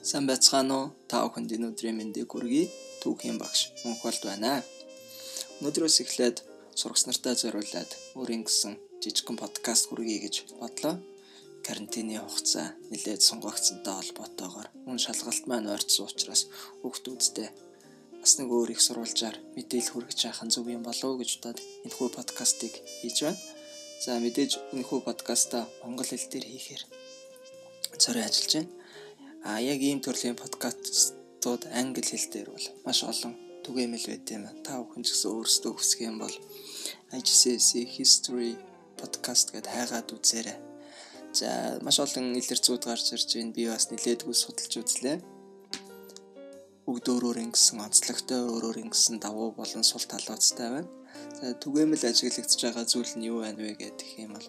Сайн байцгаана уу? Та бүхэнд энэ өдрийн мэндийг хүргэе. Түүхийн багш Мөнхболд байна. Өнөөдрөөс эхлээд сурагч нартай зориулаад өөрийн гэсэн жижигхэн подкаст хүргэе гэж бодлоо. Карантины хугацаа нэлээд сонгогдсонтой холбоотойгоор мөн шалгалт маань ойрцсон учраас хүүхдүүдтэй бас нэг өөр их сурвалжаар мэдээлэл хүргэж яхах зөв юм болов уу гэж бодоод энэхүү подкастыг хийж байна. За мэдээж энэхүү подкаста монгол хэл дээр хийхээр зорио ажиллаж байна А яг ийм төрлийн подкастууд англи хэл дээр бол маш олон түгээмэл байт юм. Та бүхэн ч гэсэн өөрсдөө хүсэх юм бол IGCSE History podcast гэдээ хайгаад үзээрэй. За маш олон илэрцүүд гарч ирж байна. Би бас нилээдгүй судалж үзлээ. Бүгд өөрөөр ингэсэн онцлогтой өөрөөр ингэсэн давуу болон сул талуудтай байна. За түгээмэл ажиглагдж байгаа зүйл нь юу байна вэ гэдэг юм бол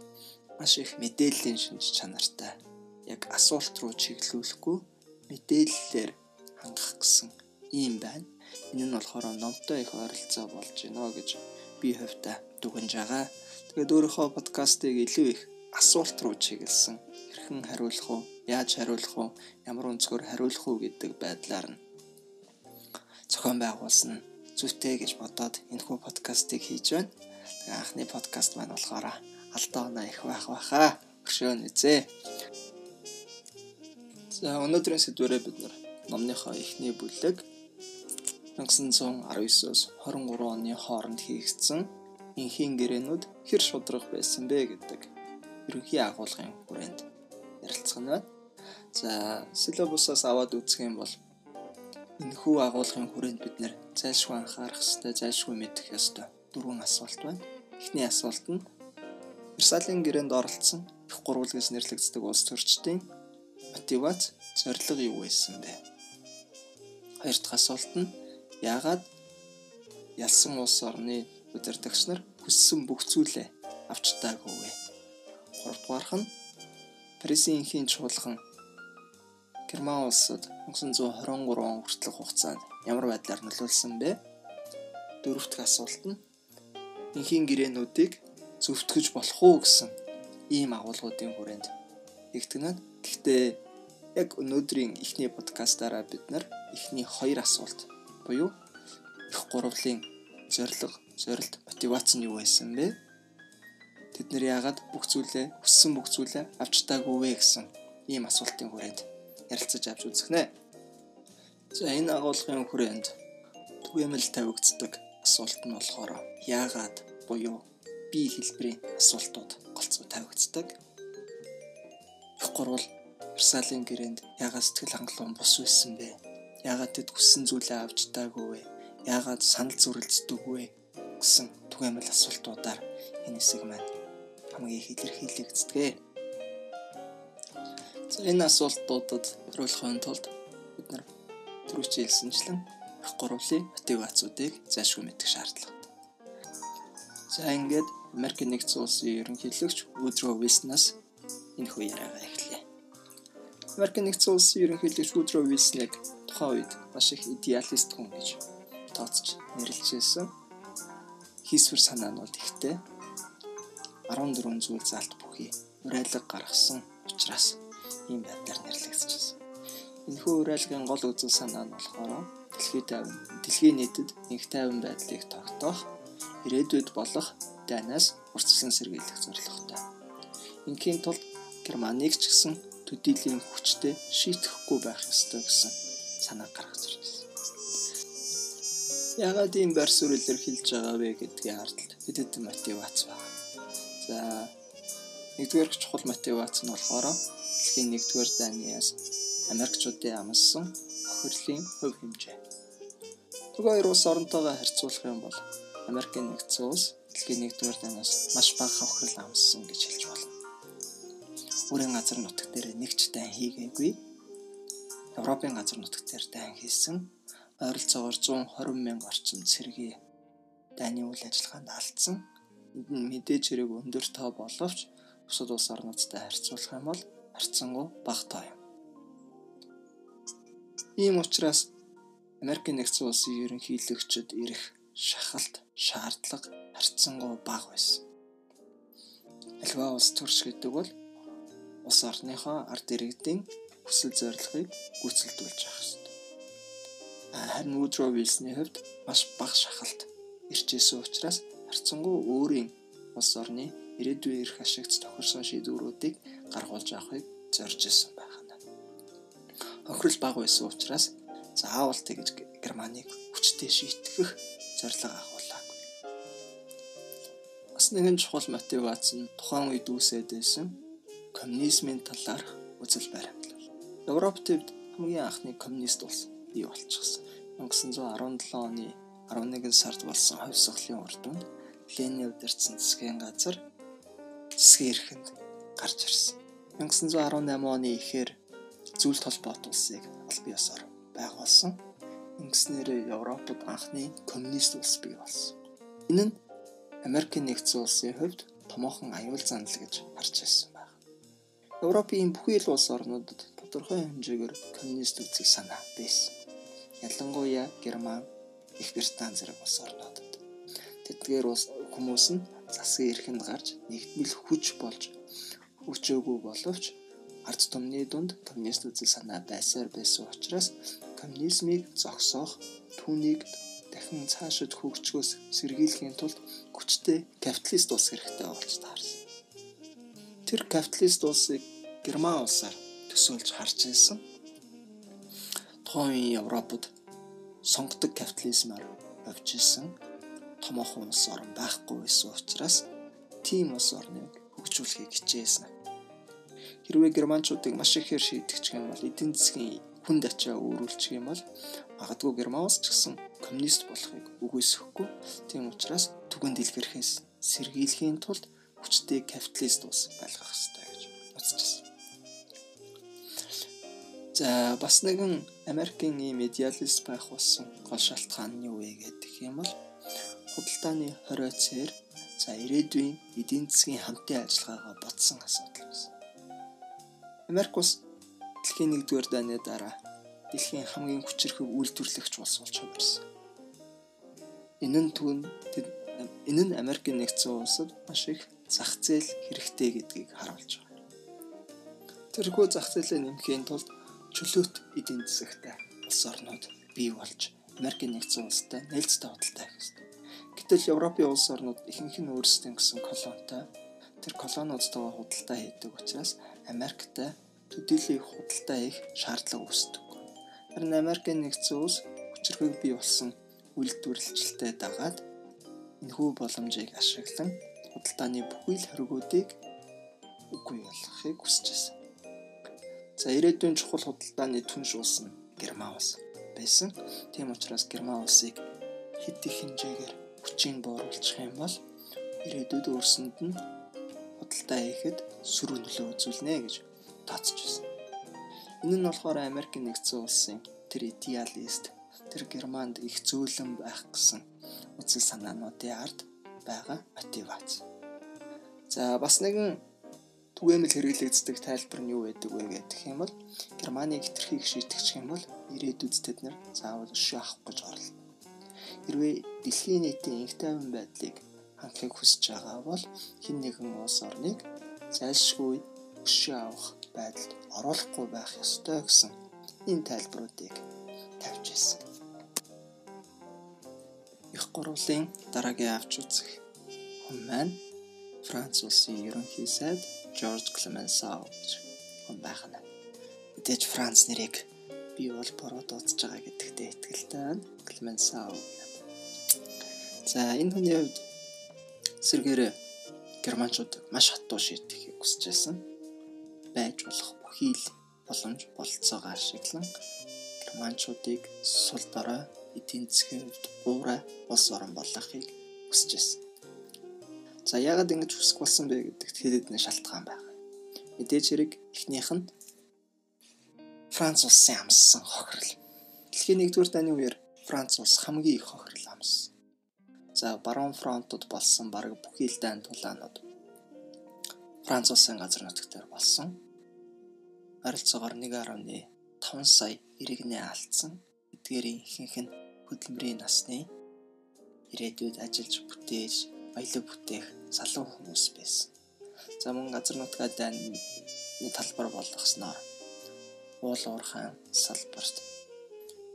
маш их мэдээллийн шинж чанартай яг асуулт руу чиглүүлэхгүй мэдээллээр хангах гэсэн юм байна. Энэ нь болохоор номтой их ойролцоо болж байна гэж би хувьдаа дүгнж байгаа. Тэгээд өөрийнхөө подкастыг илүү их асуулт руу чиглэсэн хэрхэн хариулах уу, яаж хариулах уу, ямар өнцгөр хариулах уу гэдэг байдлаар нь зохион байгуулсан зүйтэй гэж бодоод энэхүү подкастыг хийж байна. Тэгээ анхны подкаст маань болохоор алдаа оноо их байх байхаа. Хөшөөн үзээ. За өнөөдрийн сэдвэрээ бид нар номныхоо эхний бүлэг 1919-с 23 оны хооронд хийгдсэн инхийн гэрээнүүд хэр шудраг байсан бэ гэдэг ерөнхий агуулгын хүрээнд ярилцах нь байна. За силабусаас аваад үзэх юм бол энэхүү агуулгын хүрээнд бид нэр зайлшгүй анхаарах ёстой, зайлшгүй мэдэх ёстой дөрвөн асуулт байна. Эхний асуулт нь Версалийн гэрээнд оролцсон их гурвалгаас нэрлэгддэг улс төрчдийн мотивац зорилго юу байсан бэ? Хоёр дахь асуулт нь яагаад ялсан улс орны удирдагч нар хүссэн бүх зүйлээ авч таагүй вэ? Гуравдугаарх нь Парисын чуулган Герман улсад 1923 он хүртэлх хугацаанд ямар байдлаар нөлөөлсөн бэ? Дөрөв дэх асуулт нь инхийн гэрээнүүдийг зөвтгөж болох уу гэсэн ийм агуулгуудын хүрээнд нэгтгэнэ. Гэхдээ яг өнөөдрийн эхний подкастаараа бид нар эхний хоёр асуулт буюу их гурвлын зорилго, зорилт, мотивац нь юу байсан бэ? Тэд нэр яагаад бүх зүйлээ хүссэн бүх зүйлээ авч таагүй вэ гэсэн ийм асуултын хүрээнд ярилцаж авч үзэх нэ. За энэ агуулгын хүрээнд түгээмэл тавигддаг асуулт нь болохоор яагаад буюу бие хэлбэрийн асуултууд голцоо тавигддаг гурвал Версалийн гэрээнд яагаад сэтгэл хангалуун бус байсан бэ? Яагаад тэд хүссэн зүйлээ авч таагүй вэ? Яагаад санал зүрэлцдэг вэ? гэсэн түгээмэл асуултуудаар энэ хэсэг маань хамгийн илэрхийлэгддэг. За энэ асуултуудад хариулахын тулд бид нар түрүүч хэлсэнчлэн их гурвлын мотивацуудыг зайлшгүй мэдэх шаардлагатай. За ингээд Америк нэгдсэн улсын ерөнхийлөгч Woodrow Wilson-аас энэ хүү яриагаа. Америк нэгдсэн улсын ерөнхийлөгч Woodrow Wilson-ыг тухайн үед маш их идеалист хүн гэж тооцож нэрлэжсэн. Хийсвэр санаа нь бол ихтэй 14 зүйл залт бүхий урайлаг гаргасан учраас ийм байдлаар нэрлэгдчихсэн. Энэхүү урайлгын гол үзэл санаа нь болохоор дэлхийд дэлхийн нийтэд нэг тайван байдлыг тогтоох, ирээдүйд болох дайнаас урьдчилан сэргийлэх зорилготой. Инхийн тулд Германыг ч гэсэн төдийлөн хүчтэй шийтгэхгүй байх ёстой гэсэн санаа гаргаж ирсэн. Ягаад ийм байр суурилэр хэлж байгаа вэ гэдгийг хардтал хэдэд мотивац байна. За нэгдүгээр чухал мотивац нь болохоор дэлхийн нэгдүгээр дайнаас Америкчуудын амссан охирлын хөв хэмжээ. Түг хоёр улс оронтойгоо харьцуулах юм бол Америкийн нэгдсэн улс дэлхийн нэгдүгээр дайнаас маш бага хохирол амссан гэж хэлж байна бүрийн газар нутаг дээр нэг ч дайн хийгээгүй. Европын газар нутаг дээр дайн хийсэн ойролцоогоор 120 мянга орчим цэргийн дайны үйл ажиллагаанд алдсан. Мэдээж хэрэг өндөр тоо боловч бусад улс орнуудтай харьцуулах юм бол харьцангуй бага тоо юм. Ийм учраас Америкийн нэгдсэн улсын ерөнхийлөгчд ирэх шахалт шаардлага харьцангуй бага байсан. Альва улс төрш гэдэг бол улс орныхоо ард иргэдийн хүсэл зорилгыг гүйцэлдүүлж явах ёстой. Харин Woodrow Wilson-ийн хувьд маш бага шахалт ирчээсэн учраас харцангуй өөрийн улс орны ирээдүйн эрх ашигт тохирсон шийдвэрүүдийг гаргуулж авахыг зорж исэн байна. Охирол бага байсан учраас заавал тэгж Германыг хүчтэй шийтгэх зорилго агуулаагүй. Бас нэгэн чухал мотивац нь тухайн үед үүсээд байсан коммунизмын талаарх үзэл баримтлал. Европ төвд хамгийн анхны коммунист улс бий болчихсон. 1917 оны 11 сард болсон хувьсгалын үр дүнд Ленин удирдсан засгийн газар засгийн эрхэнд гарч ирсэн. 1918 оны эхээр зүйлт холбоот улсыг аль бие ёсоор байгуулсан. Ингэснээр Европод анхны коммунист улс бий болсон. Энэ нь Америкийн нэгдсэн улсын хувьд томоохон аюул занал гэж харж байсан. Европын бүхий л улс орнуудад тодорхой хэмжээгээр коммунист үзэл санаа байсан. Ялангуяа Герман, Их Британи зэрэг улс орнуудад. Тэдгээр улс хүмүүс нь засгийн эрхэнд гарч нэгдмэл хүч болж хүчөөгүй боловч ард түмний дунд коммунист үзэл санаа байсаар байсан учраас коммунизмыг зогсоох түүнийг дахин цаашид хөгжгөөс сэргийлэхийн тулд хүчтэй капиталист улс хэрэгтэй болж таарсан. Тэр капиталист улсыг Герман улсаар төсөөлж харж ирсэн. Тухайн Европод сонгодог капитализмаар явж исэн томоохон улс орн байхгүй байсан учраас тийм улс орныг хөгжүүлэхийг хичээсэн. Хэрвээ германчуудыг маш ихээр шийдчих юм бол эдийн засгийн хүнд ачаа өөрүүлчих юм бол магадгүй герман улс ч гэсэн коммунист болохыг үгүйсэхгүй. Тийм учраас түгээн дэлгэрхээс сэргийлэхийн тулд хүчтэй капиталист улс байлгах хэрэгтэй За бас нэгэн Америкийн ийм идеалист байх болсон гол шалтгаан нь юу вэ гэдэг юм бол худалдааны хориоцоор за ирээдүйн эдийн засгийн хамтын ажиллагаагаа ботсон асуудал байсан. Америк улс дэлхийн 1-р дайны дараа дэлхийн хамгийн хүчирхэг үйлдвэрлэгч улс болж хувирсан. Энэ нь түн энэ нь Америкийн нэгдсэн улсад маш их зах зээл хэрэгтэй гэдгийг харуулж байгаа. Тэрхүү зах зээлээ нэмэхийн тулд чөлөөт эдийн засагтай улс орнууд бий болж Америкийн нэгдсэн улстай худалдаа хийх ёстой. Гэтэл Европын улс орнууд ихэнх нь өөрсдийн гэсэн колонитой тэр колониудтайгаа худалдаа хийдэг учраас Америктай төдийлийг худалдаа хийх шаардлага үүсдэг. Харин Америкийн нэгдсэн улс хүчирхэг бий болсон үйлдвэрлэлтэй дагаад энэхүү боломжийг ашиглан худалдааны бүхий л хоригуудыг үгүй болгохыг хүсэж байсан. За ирээдүйн чухал худалдааны түнш улс нь Герман улс байсан. Тийм учраас Герман улсыг хэд их хэмжээгээр хүчийг бууруулчих юм бол ирээдүйд өөрсөнд нь худалдаа хийхэд сөрөг нөлөө үзүүлнэ гэж тооцож байсан. Энэ нь болохоор Америкийн нэгдсэн улсын тэр идеалист тэр Германд их зөөлөн байх гэсэн үзэл санаануудын ард байгаа мотивац. За бас нэгэн түгээмэл хэрэглэгддэг тайлбар нь юу байдаг вэ гэх юм бол Германы хитрхийг шийтгэж юм бол ирээдүйд тэд нар заавал өшөө авах гэж орлоо. Хэрвээ дэлхийн нийтийн инх тайван байдлыг хангахыг хүсэж байгаа бол хэн нэгэн улс орныг зайлшгүй өшөө авах байдалд оруулахгүй байх ёстой гэсэн энэ тайлбаруудыг тавьж ирсэн. Их гурвлын дараагийн авч үзэх хүн маань Франц улсын ерөнхий сайд Жорж Клеменсау гэж хүн байна. Мэдээж Франц нэрийг би бол буруу дуудаж байгаа гэдэгтээ итгэлтэй байна. Клеменсау За энэ хүний хувьд сэргээрээ германчууд маш хатуу шийтгэхийг хүсэж байсан. Байж болох бүхий л боломж болцоогоо ашиглан германчуудыг сул дорой эдийн засгийн хувьд буурай улс орон болгохыг хүсэж байсан. За яагаад ингэж хүсэх болсон бэ гэдэгт хэд хэдэн шалтгаан байна. Мэдээж хэрэг эхнийх нь Франц улсын амссан хохирол. Дэлхийн 1-р дайны үеэр Франц улс хамгийн их хохирол амссан. За баруун фронтод болсон бараг бүхий л дайн тулаанууд Франц улсын газар нутгаар болсон. Харилцаагаар 1.5 сая иргэнээ алдсан. Эдгээрийн ихэнх нь хөдөлмөрийн насны ирээдүйд ажиллаж бүтээж, баялаг бүтээх салуу хүмүүс байсан. За мөн газар нутгаа дайны талбар болгосноор уул уурхаан салбарт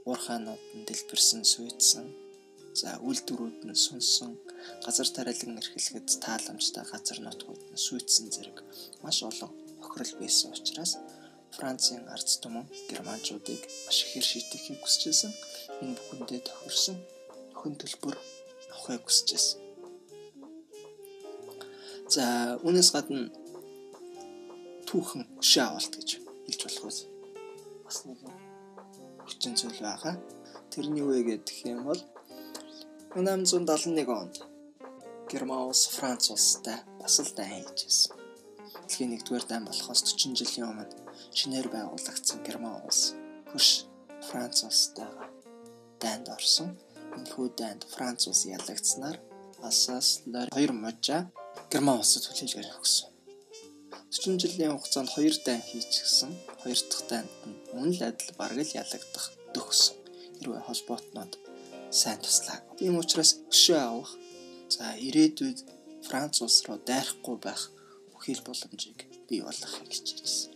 уурхаанууд нь дэлбэрсэн суйдсан за үйлдвэрүүд нь сүнсэн газар тариалан эрхлэхэд тааламжтай газар нутгууд нь суйдсан зэрэг маш олон охирол байсан учраас Францын ард түмэн германчуудыг маш ихээр шийтгэхийг хүсэжсэн. Энэ бүхэндээ тохирсон өхөн төлбөр авахыг хүсэжсэн. За үүнээс гадна түүхэн хөшөө авалт гэж хэлж болох үс. Бас нэг хүчин зүйл байгаа. Тэрний үе гэдэг юм бол 1871 онд Герман улс Франц улстай бас л дайн хийжсэн. Дэлхийн 1-р дайн болохоос 40 жилийн өмнө шинээр байгуулагдсан Герман улс хөрш Франц улстайгаа дайнд орсон. Энэхүү дайнд Франц улс ялагдсанаар Алсас хоёр мужаа Герман улсад хүлээлгээр өгсөн. 40 жилийн хугацаанд хоёр дайн хийчихсэн. Хоёр дахь дайнд мөн л адил бараг л ялагдах төгсөн. Хэрвээ холбоотнууд сайн туслаа. Тийм учраас өшөө авах. За ирээдүйд Франц улс руу дайрахгүй байх бүхэл боломжийг бий болгохыг хичээжсэн.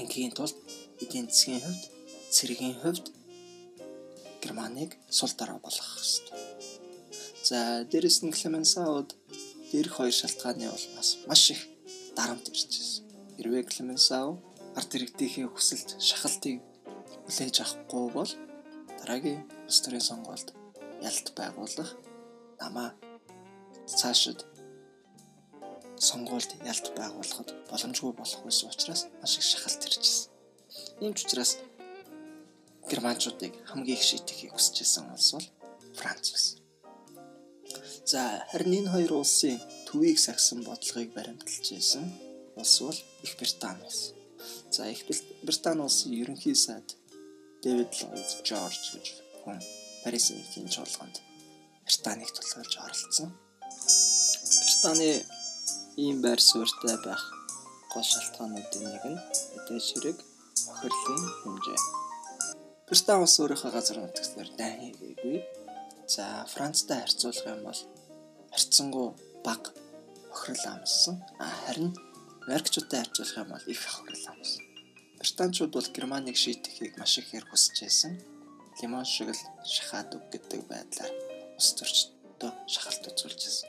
Ингийн тулд эдийн засгийн хувьд, цэргийн хувьд Германыг сул дараа болгох хэрэгтэй. За дээрэс нь Клеменсауд дээрх хоёр шалтгааны улмаас маш их дарамт иржсэн. Хэрвээ Клеменсау ард иргэдийнхээ хүсэлт шахалтыг хүлээж авахгүй бол дараагийн төрийн сонгуульд ялт байгуулах намаа цаашид сонгуульд ялт байгуулахад боломжгүй болох байсан учраас маш их шахалт иржсэн. Ийм ч учраас германчуудыг хамгийн их шийтгэхийг хүсэж байсан улс бол Франц байсан. За харин энэ хоёр улсын төвийг сагсан бодлогыг баримталж байсан улс бол Их Британи байсан. За Их Британи улсын ерөнхий сайд Дэвид Ллойд Жорж гэж хүн Парисын эхийн чуулганд Британийг тулгуурлаж оролцсон. Британы ийм байр суурьтай байх гол шалтгаануудын нэг нь эдгээр ширэг охирлын хэмжээ. Британи улс өөрийнхөө газар нутагтаар дайн хийгээгүй. За Францтай харьцуулах юм бол харьцангуй бага охирол амссан. А харин Америкчуудтай харьцуулах юм бол их охирол амссан. Британчууд бол Германыг шийтгэхийг маш ихээр хүсэж байсан. Лимон шиг л шахаад үг гэдэг байдлаар ус төрчдөө шахалт үзүүлж байсан.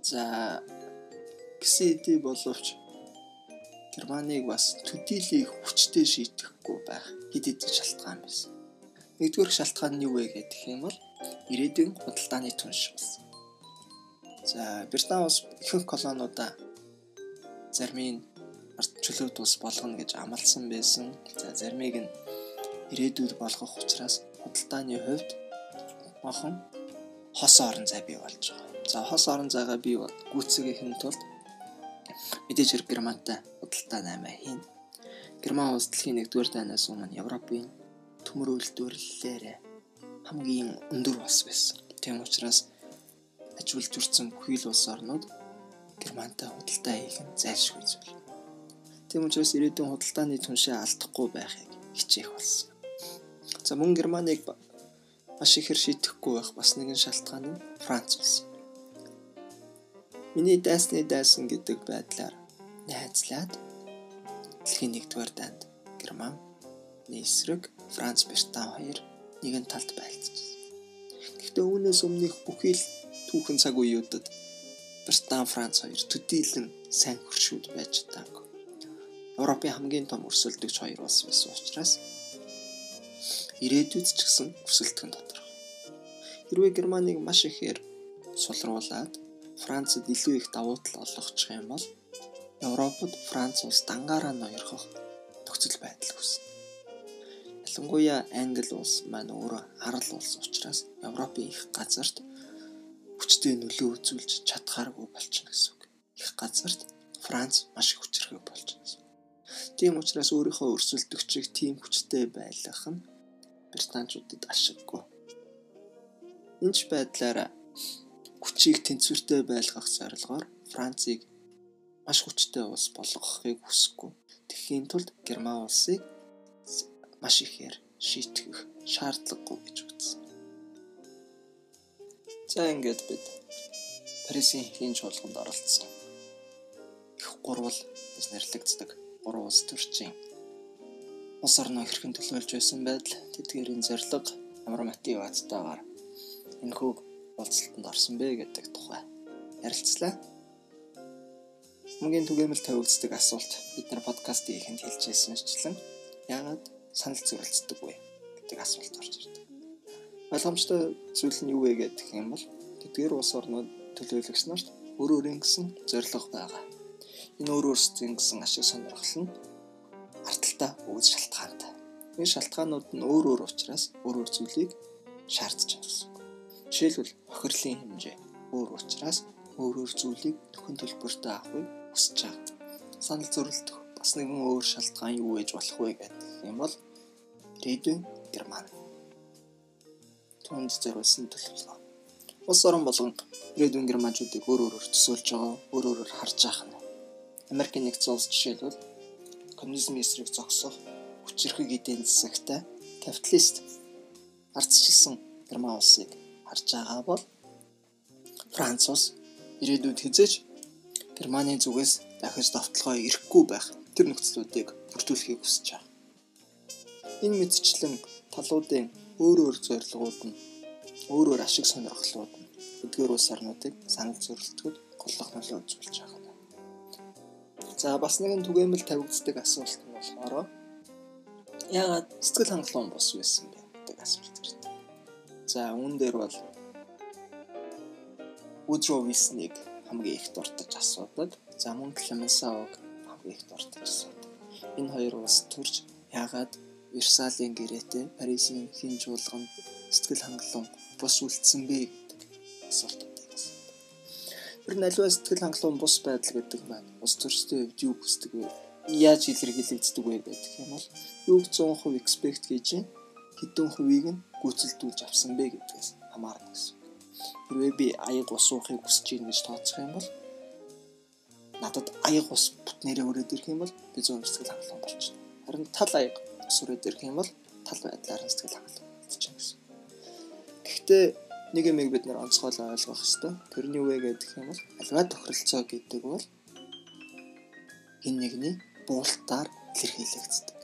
За гэсэдий боловч Германыг бас төдийлийг хүчтэй шийтгэхгүй байх хэд хэдэн шалтгаан байсан. Нэгдүгээр шалтгаан нь юу вэ гэдэг юм бол ирээдүйн худалдааны түнш болсон. За Британи улс ихэнх колониудаа зармын ард чөлөөт улс болгоно гэж амласан байсан. За заримыг нь ирээдүйд болгох учраас худалдааны хувьд махан хос орон зай бий болж байгаа. За хос орон зайгаа бий гүйцэтгэхийн тулд мэдээж хэрэг Германтай худалдаа наймаа хийн. Герман улс дэлхийн 1-р дайнаас өмнө Европын төмөр үйлдвэрлэлээр хамгийн өндөр улс байсан. Тийм учраас ажилж үрцэн бүхий л улс орнууд Германтай худалдаа хийх нь зайлшгүй зүйл. Тийм учраас ирээдүйн худалдааны түншээ алдахгүй байхыг хичээх болсон. За мөн Германыг маш ихээр шийтгэхгүй байх бас нэгэн шалтгаан нь Франц улс. Миний дайсны дайсан гэдэг байдлаар найзлаад дэлхийн 1-р дайнд Герман эсрэг Франц Британи хоёр нэгэн талд байлцчихсан. Гэхдээ үүнээс өмнөх бүхий л түүхэн цаг үеүүдэд Британи Франц хоёр төдийлөн сайн хөршүүд байж таагүй. Европын хамгийн том өрсөлдөгч хоёр улс байсан учраас ирээдүйд ч гэсэн өрсөлдөх нь тодорхой. Хэрвээ Германыг маш ихээр сулруулад Францад илүү их давуу тал олгочих юм бол Европод Франц улс дангаараа ноёрхох нөхцөл байдал үүснэ. Ялангуяа Англи улс маань өөрөө арал улс учраас Европын их газарт хүчтэй нөлөө үзүүлж чадхааргүй болчихно гэсэн үг. Их газарт Франц маш их хүчрхэг болчихно гэсэн. Тийм учраас өөрийнхөө өрсөлдөгчийг тийм хүчтэй байлгах нь британчуудад ашиггүй. Энэч байдлаар хүчийг тэнцвэртэй байлгах зорилгоор Францыг маш хүчтэй улс болгохыг хүсэхгүй. Тэхийн тулд Герман улсыг маш ихээр шийтгэх шаардлагагүй гэж үзсэн. За ингээд бид Парисын хийн чуулганд оролцсон. Их гурвал гэж нэрлэгддэг гурван улс төрчийн улс орноо хэрхэн төлөөлж байсан байдал, тэдгээрийн зорилго, ямар мотивацтайгаар энэхүү уулзалтанд орсон бэ гэдэг тухай ярилцлаа. Мөнгөний түгээмэл тавигддаг асуулт бид нар подкастын ихэнд хэлжсэнчлэн яагаад санал зөрөлддөг вэ гэдэг асуулт орж ирдэг. Ойлгомжтой зүйл нь юу вэ гэдэг юм бол тэдгээр улс орнууд төлөөлөгч нарт өөр өөрийн гэсэн зорилго байгаа. Энэ өөр өөрсдийн гэсэн ашиг сонирхол нь арталтаа өгж шалтгаантай. Энэ шалтгаанууд нь өөр өөр учраас өөр өөр зүйлийг шаардж байгаа гэсэн. Жишээлбэл охирлын хэмжээ өөр учраас өөр өөр зүйлийг нөхөн төлбөртэй авахыг хүсэж байгаа. Санал зөрөлдөх бас нэгэн өөр шалтгаан юу гэж болох вэ гэдэг юм бол ирээдүйн Герман. Түүнд зориулсан төлөвлөгөө. Улс орон болгон ирээдүйн германчуудыг өөр өөрөөр төсөөлж байгаа, өөр өөрөөр харж байгаа нь. Америкийн нэгдсэн улс жишээлбэл коммунизмын эсрэг зогсох хүчирхэг эдийн засагтай капиталист ардчилсан герман улсыг харж байгаа бол Франц улс ирээдүйд хизээж Германы зүгээс дахиж довтлогоо ирэхгүй байх тэр нөхцлүүдийг бүрдүүлэхийг хүсэж байгаа. Энэ мэдчлэн талуудын өөр өөр зорилгууд нь өөр өөр ашиг сонирхлууд нь эдгээр улс орнуудыг санал зөрөлтгөд голлох нөлөө үзүүлж байгаа. За бас нэгэн түгээмэл тавигддаг асуулт нь болохоор яагаад сэтгэл хангалуун бос байсан бэ гэдэг асуулт ирдэг. За үүн дээр бол Woodrow Wilson-ыг хамгийн их дуртаж асуудаг. За мөн Clemenceau-г хамгийн их дуртаж асуудаг. Энэ хоёр улс төрж яагаад Версалийн гэрээтэй Парисын хин жуулганд сэтгэл хангалуун бус үлдсэн бэ гэдэг асуултуудыг асуудаг. Тэр нь аливаа сэтгэл хангалуун бус байдал гэдэг маань ус төрчтэй хувьд юу хүсдэг вэ? Яаж илэрхийлэгддэг вэ гэдэг юм бол юуг 100% expect гэж хэдэн хувийг нь гүйцэлдүүлж авсан бэ гэдгээс хамаарна гэсэн. Хэрвээ би аяг ус уухыг хүсэж ийн гэж тооцох юм бол надад аяг ус бүтнээрээ өрөөд ирэх юм бол би зөв сэтгэл хангалуун болчихно. Харин тал аяг ус өрөөд ирэх юм бол тал байдлаар нь сэтгэл хангалуун болчихно гэсэн. Гэхдээ нэг юм бид нар онцгойлоо ойлгох хэрэгтэй. Тэрний үе гэдэг юм бол альва тохиролцоо гэдэг бол хин нэгний буултаар илэрхийлэгддэг.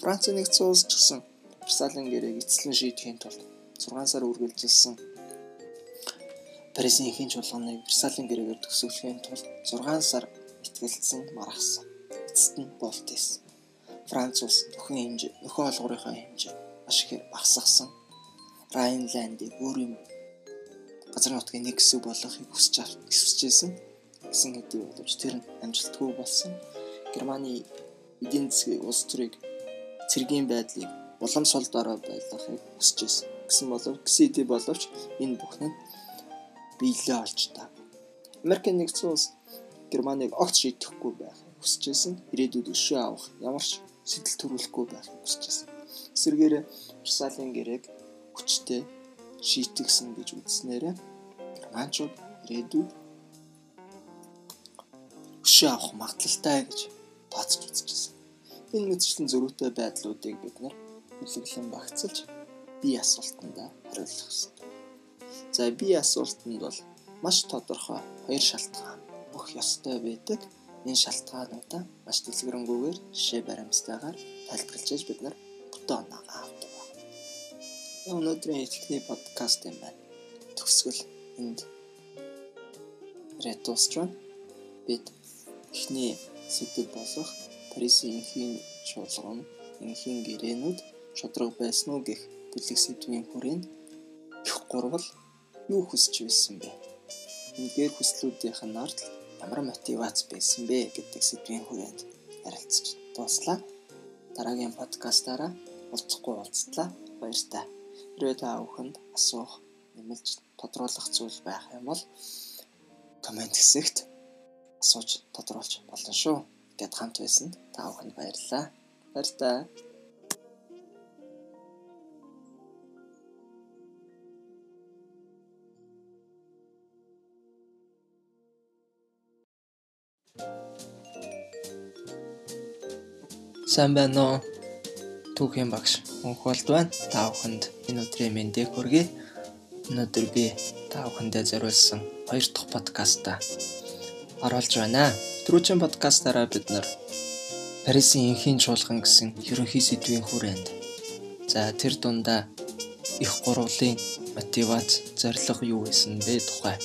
Францын нэгдсэн улс ч гэсэн Версалийн гэрээг эцэслэн шийдэхийн тулд 6 сар үргэлжилсэн Парисын ихэнх чуулганыг Версалийн гэрээгээр төгсгөхийн тулд 6 сар итгэлцсэн маргасан. Эцэст нь болт хийсэн. Франц улс нөхөн хэмжээ, нөхөн олгорынхаа хэмжээ маш их багасгасан. Райнландыг өөрийн газар нутгийн нэг хэсэг болгохыг хүсэж хүсэжсэн гэсэн хэдий боловч тэр нь амжилтгүй болсон. Германы эдийн засгийг улс төрийг цэргийн байдлыг уламжлал дараа байлгахыг хүсэжсэн. Гэсэн боловч гэсэн хэдий боловч энэ бүхэн биелээ олж та. Америкийн нэгдсэн улс Германыг огт шийдэхгүй байхыг хүсэжсэн. Ирээдүйд өшөө авах ямар ч сэтэл төрүүлэхгүй байхыг хүсэжсэн. Эсвэргээр Версалийн гэрээг хүчтэй шийтгсэн гэж үзснээр Германчууд ирээдүйд өшөө авах магадлалтай гэж тооцож үзчихсэн. Энэ мэдчлэн зөрүүтэй байдлуудыг бид нар хүлэглэн багцалж бие асуултанда хариулах ёстой. За би асуултанд бол маш тодорхой хоёр шалтгаан бүх ёстой байдаг. Энэ шалтгаануудаа маш дэлгэрэнгүйгээр жишээ баримтайгаар тайлбарлаж бид нар бүтэн оноогоо авдаг байна. Өнөөдрийн ихний подкаст юм байна. Төгсгөл энд ретострон бид ихний сэдв болох Парисын инхийн чуулган, инхийн гэрээнүүд шудраг байсан уу гэх бүлэг сэдвийн хүрээнд их гурвал юу хүсэж байсан бэ? Эндгээр хүслүүдийнх нь ард ямар мотивац байсан бэ гэдэг сэдвийн хүрээнд ярилцж дууслаа. Дараагийн подкастаараа уулзахгүй уулзтлаа. Баярлалаа. Хэрвээ та бүхэнд асуух, нэмэлт тодруулах зүйл байх юм бол комент хэсэгт асууж тодруулж болно шүү. Гэт хамт байсанд та бүхэнд баярлалаа. Баярлалаа. Сайн байна уу? Түүхийн багш болд байна. Та бүхэнд энэ өдрийн мэндийг хүргэе. Өнөөдөр би та бүхэндээ зориулсан хоёр дахь подкаста оруулж байна. Түрүүчийн подкастаараа бид нар Парисын энхийн чуулган гэсэн ерөнхий сэдвийн хүрээнд. За тэр дундаа их гурвлын мотивац зорилго юу байсан бэ тухай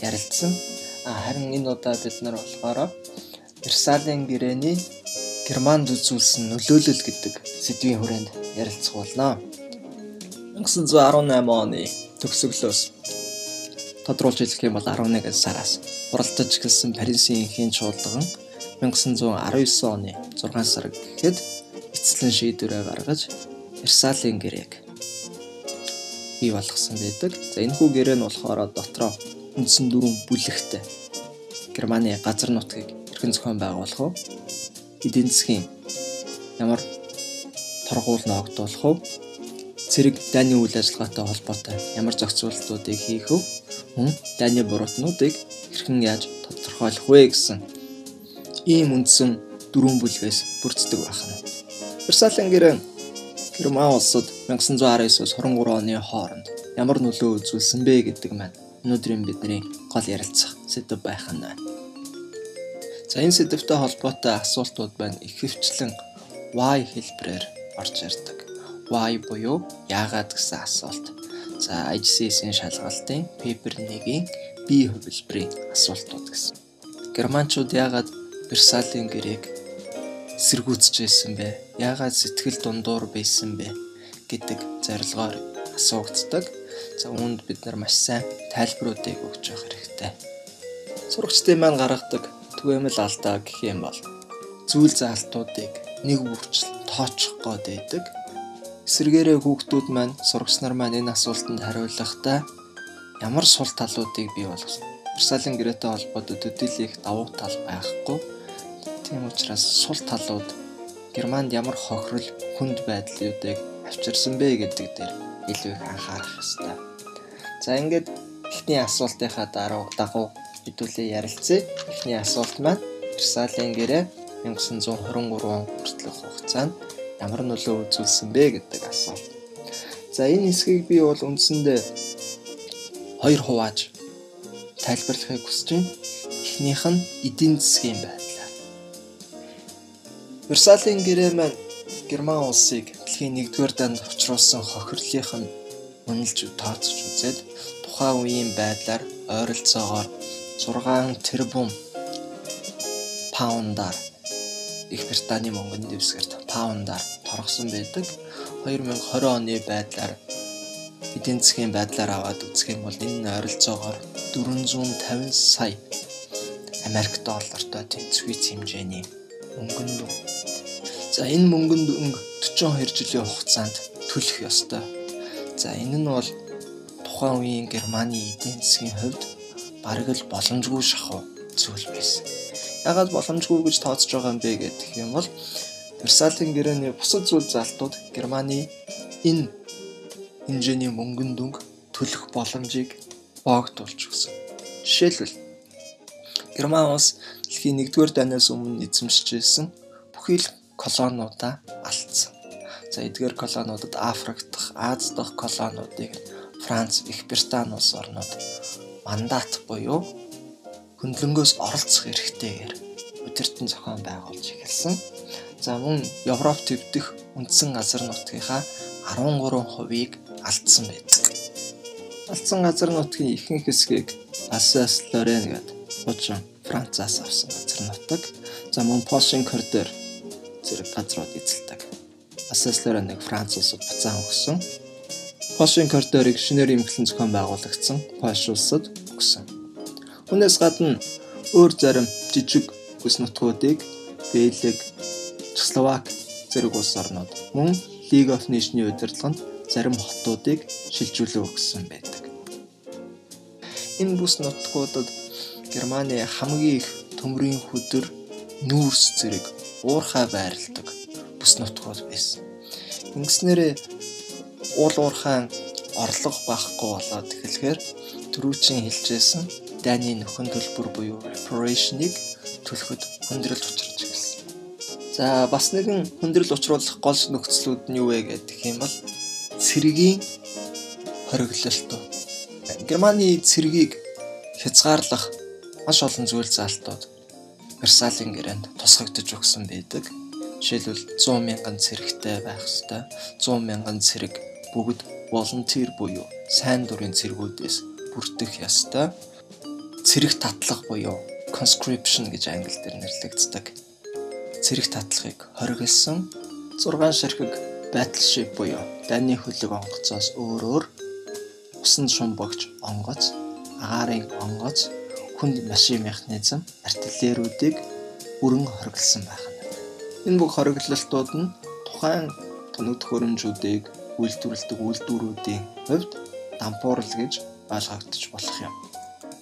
ярилцсан. А харин энэ удаа бид нар болохоор Версалийн гэрээний Германд үзүүлсэн нөлөөлөл гэдэг сэдвийн хүрээнд ярилцах болно. 1918 оны төгсгөлөөс тодруулж хэлэх юм бол 11 сараас хуралдаж эхэлсэн Парисын энхийн чуулган 1919 оны 6 сар гэхэд эцэслэн шийдвэрээ гаргаж Версалийн гэрээг бий болгосон байдаг. За энэ хүү гэрээ нь болохоор дотроо үндсэн дөрвөн бүлэгтэй Германы газар нутгийг эрхэн зохион байгуулах уу? Эдийн засгийн ямар торгуул ногдуулах уу? Цэрэг дайны үйл ажиллагаатай холбоотой ямар зохицуултуудыг хийх вэ? Мөн дайны буруутнуудыг хэрхэн яаж тодорхойлох вэ гэсэн ийм үндсэн дөрвөн бүлгээс бүрддэг байна. Версалийн гэрээ Герман улсад 1919-с 23 оны хооронд ямар нөлөө үзүүлсэн бэ гэдэг маань өнөөдрийн бидний гол ярилцах сэдв байх нь байна. За энэ сэдвтэй холбоотой асуултууд байна ихэвчлэн why хэлбэрээр орж ирдэг. Why буюу яагаад гэсэн асуулт. За IGCS-ийн шалгалтын paper 1-ийн B хувилбарын асуултууд гэсэн. Германчууд яагаад Версалийн гэрээг сэргүүцэжсэн бэ? Яагаад сэтгэл дундуур байсан бэ? гэдэг зорилгоор асуугддаг. За үүнд бид нар маш сайн тайлбаруудыг өгч явах хэрэгтэй. Сурагчдын маань гаргадаг түгээмэл алдаа гэх юм бол зүйл заалтуудыг нэг бүрчл тооцох гээд байдаг. Эсвэргээрээ хүүхдүүд маань сурагч нар маань энэ асуултанд хариулахдаа ямар сул талуудыг бий болгосон. Версалийн гэрээтэй холбоотой төдийлөх давуу тал байхгүй Тийм учраас сул талууд Германд ямар хохирол хүнд байдлуудыг авчирсан бэ гэдэг дээр илүү их анхаарах ёстой. За ингээд эхний асуултынхаа дараа дагуу хэдүүлээ ярилцъя. Эхний асуулт маань Версалийн гэрээ 1923 хүртэлх хугацаанд ямар нөлөө үзүүлсэн бэ гэдэг асуулт. За энэ хэсгийг би бол үндсэндээ хоёр хувааж тайлбарлахыг хүсэж байна. Эхнийх нь эдийн засгийн байр. Версалийн гэрээ маань Герман улсыг дэлхийн 1-р данд учруулсан хохирлынх нь үнэлж тооцож үзээд тухайн үеийн байдлаар ойролцоогоор 6 тэрбум паундаар Их Британий мөнгөнд дэвсгэрт паундаар торгосон байдаг. 2020 оны байдлаар эдийн засгийн байдлаар аваад үзэх юм бол энэ ойролцоогоор 450 сая Америк доллартай тэнцвэц хэмжээний мөнгөнд За энэ мөнгөнд өнгө 42 жилийн хугацаанд төлөх ёстой. За энэ нь бол тухайн үеийн Германы эдийн засгийн хувьд бараг л боломжгүй шахуу зүйл байсан. Ягаад боломжгүй гэж тооцож байгаа юм бэ гэх юм бол Версалийн гэрээний бусад зүйл залтууд Германы энэ хэмжээний мөнгөнд өнгө төлөх боломжийг боогдуулж өгсөн. Жишээлбэл Герман улс дэлхийн 1-р дайнаас өмнө эзэмшиж байсан бүхий л колониудаа алдсан. За эдгээр колониудад Африк дахь, Аз дахь колониудыг Франц, Их Британи улс орнууд мандат буюу хөндлөнгөөс оролцох эрхтэйгээр өдөртөн зохион байгуулж эхэлсэн. За мөн Европ төвдөх үндсэн газар нутгийнхаа 13%-ийг алдсан байдаг. Алдсан газар нутгийн ихэнх хэсгийг Алсас Лорен гэдэг хуучин Францаас авсан газар нутаг. За мөн Польшийн коридор зэрэг газрууд эзэлдэг. Асаслаар нэг Франц улсад буцаан өгсөн. Польшийн коридорыг шинээр эмгэлэн зохион байгуулагдсан Польш улсад өгсөн. Хүнээс гадна өөр зарим жижиг бүс нутгуудыг Бэлэг, Чехословак зэрэг улс орнууд мөн League of Nations-ийн удирдлаганд зарим хотуудыг шилжүүлээ өгсөн байдаг. Энэ бүс нутгуудад Германы хамгийн их төмрийн хөдөр нүүрс зэрэг уурхай байрладаг бүс нутгууд байсан. Ингэснээрээ уул уурхайн орлого багхгүй болоод тэгэхээр түрүүчийн хэлжсэн дайны нөхөн төлбөр буюу reparation-ыг төлөхөд хүндрэлт учраж ирсэн. За бас нэгэн хүндрэл учруулах гол нөхцлүүд нь юу вэ гэдэг юм бол цэргийн хориглолт. Германы цэргийг хязгаарлах маш олон зүйл заалтууд Версалийн гэрээнд тусгагдж өгсөн байдаг. Жишээлбэл 100 мянган цэрэгтэй байх ёстой. 100 мянган цэрэг бүгд волонтер буюу сайн дурын цэргүүдээс бүрдэх ёстой. Цэрэг татлах буюу conscription гэж англи дээр нэрлэгддэг. Цэрэг татлагыг хоригдсан 6 ширхэг battleship буюу дайны хөлөг онгоцоос өөрөөр усан шум богч онгоц, агаарын онгоц, хүнд машин механизм, артиллерүүдийг бүрэн хориглосон байх нь. Энэ бүх хориглолтууд нь тухайн тоног төхөөрөмжүүдийг үйлдвэрлэдэг үйлдвэрүүдийн хувьд дампуурал гэж ойлгогдож болох юм.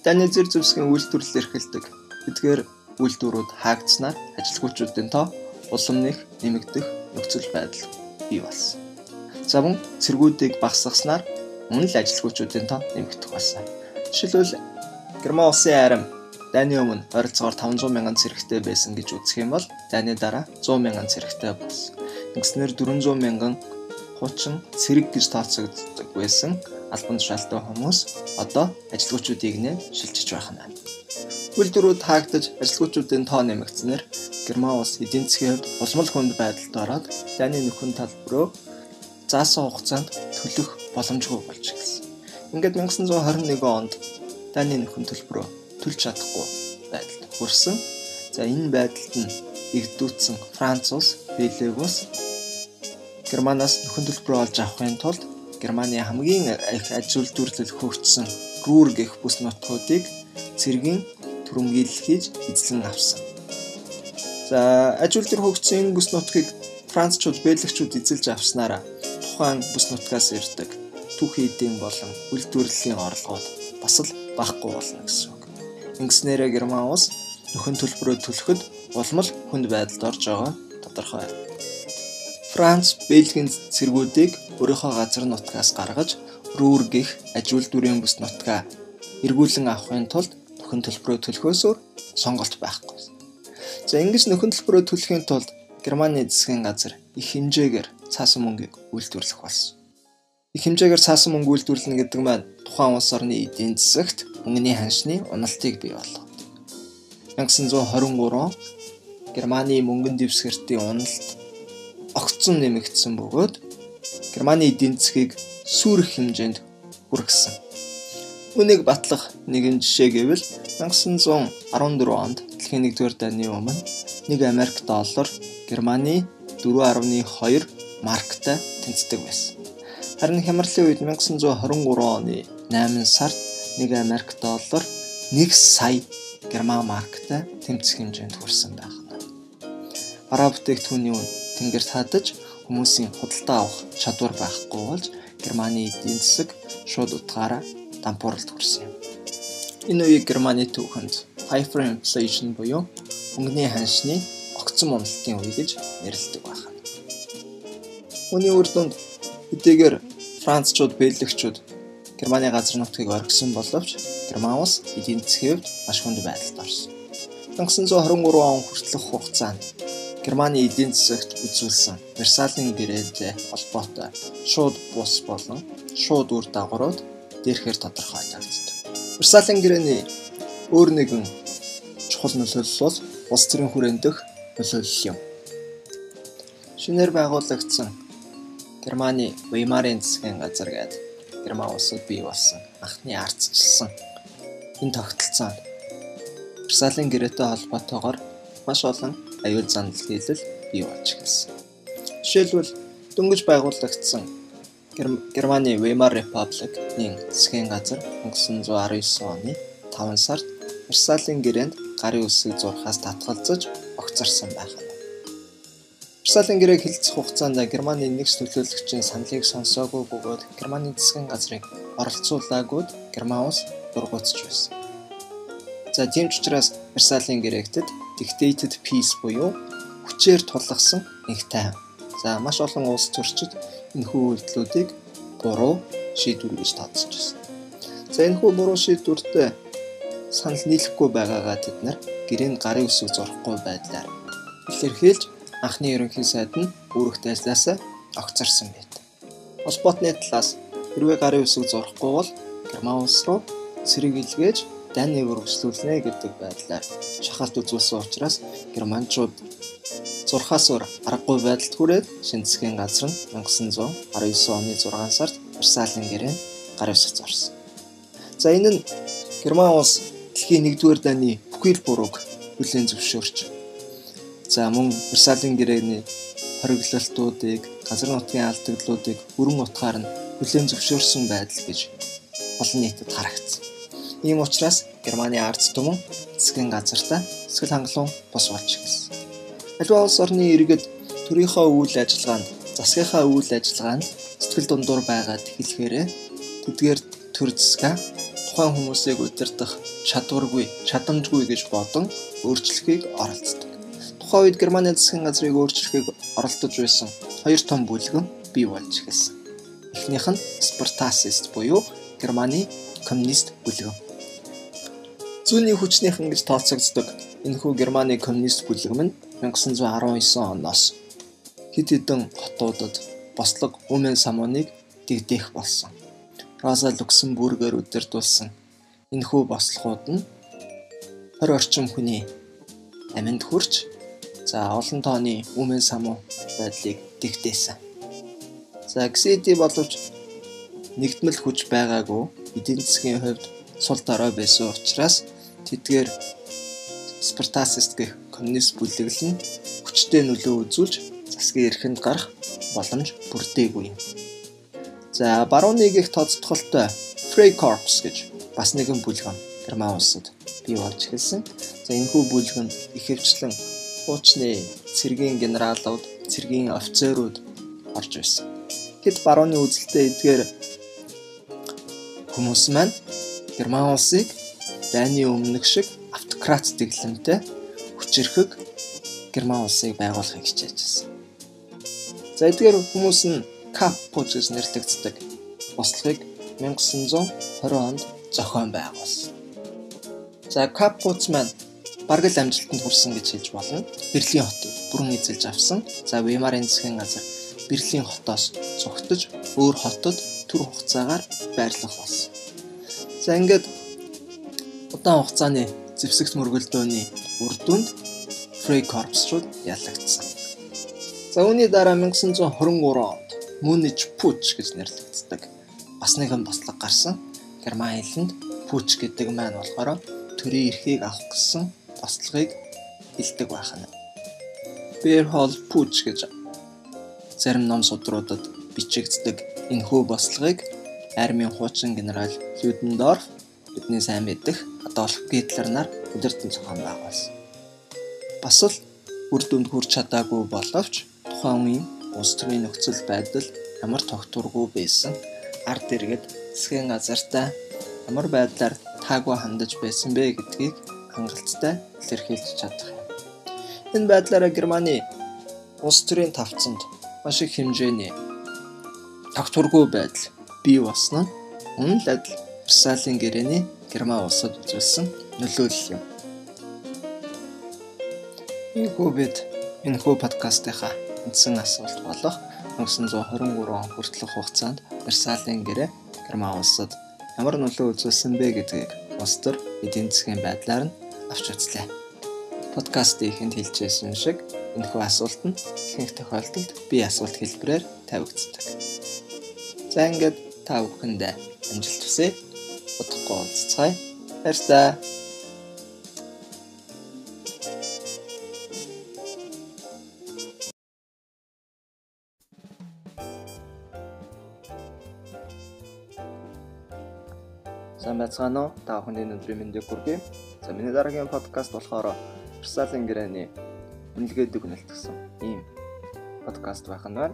Даны зэр зэвсгийн үйлдвэрлэл эрхэлдэг. Эдгээр үйлдвэрүүд хаагдсанаар ажилгүйчүүдийн тоо улам нэх нэмэгдэх нөхцөл байдал бий болсон. За мөн цэргүүдийг багасгаснаар мөн л ажилгүйчүүдийн тоо нэмэгдэх болсон. Жишээлбэл Герман улсын арим дайны өмнө ойролцоогоор 500 мянган цэрэгтэй байсан гэж үзэх юм бол дайны дараа 100 мянган цэрэгтэй болсон. Ингэснээр 400 мянган хуучин цэрэг гэж тооцогддог байсан албан тушаалтай хүмүүс одоо ажилгүйчүүдийг нэ шилжиж байх нь. Үйлдвэрүүд хаагдаж ажилгүйчүүдийн тоо нэмэгдснээр Герман улс эдийн засгийн хувьд улмал хүнд байдалд ороод дайны нөхөн талбараа заасан хугацаанд төлөх боломжгүй болж ирсэн. Ингээд 1921 онд дайны нөхөн төлбөрөө төлж чадахгүй байдалд хүрсэн. За энэ байдалд нь игдүүцсэн Франц улс, Бельги улс Германаас нөхөн төлбөрөө олж авахын тулд Германы хамгийн их аж үйлдвэрлэл хөгжсөн Рур гэх бүс нутгуудыг цэргийн түрэмгийлэл хийж эзлэн авсан. За аж үйлдвэр хөгжсөн энэ бүс нутгийг Францчууд, Бельгичүүд эзэлж авснараа тухайн бүс нутгаас ирдэг түүхий эдийн болон үйлдвэрлэлийн орлогод бас л багахгүй болно гэсэн үг. Ингэснээрээ Герман улс нөхөн төлбөрөө төлөхөд улмал хүнд байдалд орж байгаа тодорхой. Франц, Бельгийн цэргүүдийг өөрийнхөө газар нутгаас гаргаж Рүүр гих аж үйлдвэрийн бүс нутгаа эргүүлэн авахын тулд нөхөн төлбөрөө төлөхөөс өөр сонголт байхгүй. За ингэж нөхөн төлбөрөө төлөхийн тулд Германы засгийн газар их хэмжээгээр цаасан мөнгийг үйлдвэрлэх болсон. Их хэмжээгээр цаасан мөнгө үйлдвэрлэнэ гэдэг маань тухайн улс орны эдийн засагт мөнгөний ханшны уналтыг бий болгодог. 1923 Германы мөнгөн дэвсгэртийн уналт огцон нэмэгдсэн бөгөөд Германы эдийн засгийг сүрэх хэмжээнд хүргэсэн. Үүнийг батлах нэгэн жишээ гэвэл 1914 онд дэлхийн 1-р дайны өмнө 1 Америк доллар Германы 4.2 марктай тэнцдэг байсан. Харин хямралын үед 1923 оны 8 сард 1 Америк доллар 1 сая герман марктай тэмцэх хэмжээнд хүрсэн байна. Бараа бүтээгдэхүүний үн тэнгэр татаж хүмүүсийн худалдаа авах чадвар байхгүй болж Германы эдийн засаг шууд утгаараа дампууралд хүрсэн юм. Энэ үеийг Германы түүхэнд hyperinflation буюу мөнгөний ханшны огцон уналтын үе гэж нэрлэдэг байна. Үүний үр дүнд хэдийгээр Францчууд, Бельгичүүд Германы газар нутгийг орхисон боловч Герман улс эдийн засгийн хувьд маш хүнд байдалд орсон. 1923 он хүртэлх хугацаанд Германы эдийн засагт үзүүлсэн Версалийн гэрээтэй холбоотой шууд бус болон шууд үр дагаврууд дээрхээр тодорхойлогдсон. Версалийн гэрээний өөр нэгэн чухал нөлөөлөл бол улс төрийн хүрээнд дэх нөлөөлөл юм. Шинээр байгуулагдсан Германы Веймарын засгийн газар гээд Герман улсад бий болсон анхны ардчилсан энэ тогтолцоонд Версалийн гэрээтэй холбоотойгоор маш олон аюул занал хийлэл бий болж эхэлсэн. Жишээлбэл дөнгөж байгуулагдсан Германы Weimar Republic-ийн засгийн газар 1919 оны 5 сард Версалийн гэрээнд гарын үсэг зурхаас татгалзаж огцорсон байна. Версалийн гэрээг хилцэх хугацаанд Германы нэгс төлөөлөгчийн саналыг сонсоогүй бөгөөд Германы засгийн газрыг оролцуулаагүй Герман улс дургуутж байсан. За тийм ч учраас Версалийн гэрээгтэд dictated peace буюу хүчээр тулгасан нэг тайван. За маш олон улс төрчид энэхүү үйлдэлүүдийг буруу шийдвэр гэж тооцож байна. За энэхүү буруу шийдвэртэй санал нийлэхгүй байгаагаа тэд нар гэрээнд гарын үсэг зурхгүй байдлаар илэрхийлж анхны ерөнхий сайд нь үүрэгт ажлаасаа огцорсон байт. Холбоотны талаас хэрвээ гарын үсэг зурхгүй бол Герман улс руу цэрэг илгээж дайныг өргөжлүүлнэ гэдэг байдлаар шахалт үзүүлсэн учраас германчууд зурхаас өөр аргагүй байдалд хүрээд шинэ засгийн газар нь 1919 оны 6 сард Версалийн гэрээ гар үсгэж зорсон. За энэ нь Герман улс дэлхийн 1-р дайны бүхэл бурууг хүлээн зөвшөөрч за мөн Версалийн гэрээний хориглолтуудыг, газар нутгийн алдагдлуудыг бүрэн утгаар нь хүлээн зөвшөөрсөн байдал гэж олон нийтэд харагдсан. Ийм учраас Германы ард түмэн засгийн газартаа сэтгэл хангалуун бос болж гисэн. Аливаа улс орны иргэд төрийнхөө үйл ажиллагаанд, засгийнхаа үйл ажиллагаанд сэтгэл дундуур байгаад хэлэхээрээ тэдгээр төр засгаа тухайн хүмүүсийг удирдах чадваргүй, чадамжгүй гэж бодон өөрчлөхийг оролцдог. Тухайн үед Германы засгийн газрыг өөрчлөхийг оролдож байсан хоёр том бүлгэн бий болж эхэлсэн. Эхнийх нь Спартасист буюу Германы коммунист бүлгэн. Зүүнний хүчнийхэн гэж тооцогддог энэхүү Германы коммунист бүлгэм нь 1919 оноос хэд хэдэн хотуудад бослог Үмэн самууныг дэгдэх болсон. Роза Люксембургээр удирдуулсан энэхүү бослогууд нь 20 орчим хүний аминд хүрч за олон тооны Үмэн самуу байдлыг дэгдээсэн. За XD боловч нэгдмэл хүч байгаагүй эдийн засгийн хувьд сул дорой байсан учраас тэдгээр Спартасист гэх коммунист бүлэглэл нь хүчтэй нөлөө үзүүлж засгийн эрхэнд гарах боломж бүрдээгүй. За барууны их тооцтголтой Freikorps гэж бас нэгэн бүлгэн Герман улсад бий болж эхэлсэн. За энэхүү бүлгэн ихэвчлэн хуучны цэргийн генералууд, цэргийн офицерууд орж байсан. Тэд барууны үзэлтэй эдгээр хүмүүс маань Герман улсыг дайны өмнөх шиг автократ дэглэмтэй хүчирхэг Герман улсыг байгуулахыг хичээж байсан. За эдгээр хүмүүс нь Каппуч гэж нэрлэгддэг бослогыг 1920 онд зохион байгуулсан. За Каппуц маань бараг л амжилтанд хүрсэн гэж хэлж болно. Берлин хотыг бүрэн эзэлж авсан. За Веймарын засгийн газар Берлин хотоос зугтаж өөр хотод төр хугацаагаар байрлах болсон. За ингээд удаан хугацааны зэвсэгт мөргөлдөөний үр дүнд Freikorps руу ялагдсан. За үүний дараа 1923 онд Munich Putsch гэж нэрлэгддэг бас нэгэн бослог гарсан. Герман хэлэнд Putsch гэдэг маань болохоор төрийн эрхийг авах гэсэн бослогыг хэлдэг байна. Berhol Putsch гэж зарим ном судруудад бичигддэг энэхүү бослогыг армийн хуучин генерал Людендорф бидний сайн мэдэх Адольф Гитлер нар удирдан зохион байгуулсан. Бас л үр дүнд хүрч чадаагүй боловч тухайн үеийн улс төрийн нөхцөл байдал ямар тогтворгүй байсан ард иргэд засгийн газартаа ямар байдлаар таагүй хандаж байсан бэ гэдгийг хангалттай илэрхийлж чадах юм. Энэ байдлаараа Германы улс төрийн тавцанд маш их хэмжээний тогтворгүй байдал бий болсон нь үнэн л адил Версалийн гэрээний Герман улсад үзүүлсэн нөлөөлөл юм. Ийхүү бид энэхүү подкастынхаа үндсэн асуулт болох 1923 он хүртэлх хугацаанд Версалийн гэрээ Герман улсад ямар нөлөө үзүүлсэн бэ гэдгийг улс төр эдийн засгийн байдлаар нь авч үзлээ. Подкастын ихэнд хэлжсэн шиг энэхүү асуулт нь ихэнх тохиолдолд бие асуулт хэлбэрээр тавигддаг. За ингээд та бүхэндээ амжилт хүсье. Удахгүй уулзцгаая. Баярлалаа. Сайн байцгаана уу? Та бүхэнд өнөөдрийн мэндийг хүргэе. За миний дараагийн подкаст болохоор Версалийн гэрээний үнэлгээ дүгнэлт гэсэн ийм подкаст байх нь байна.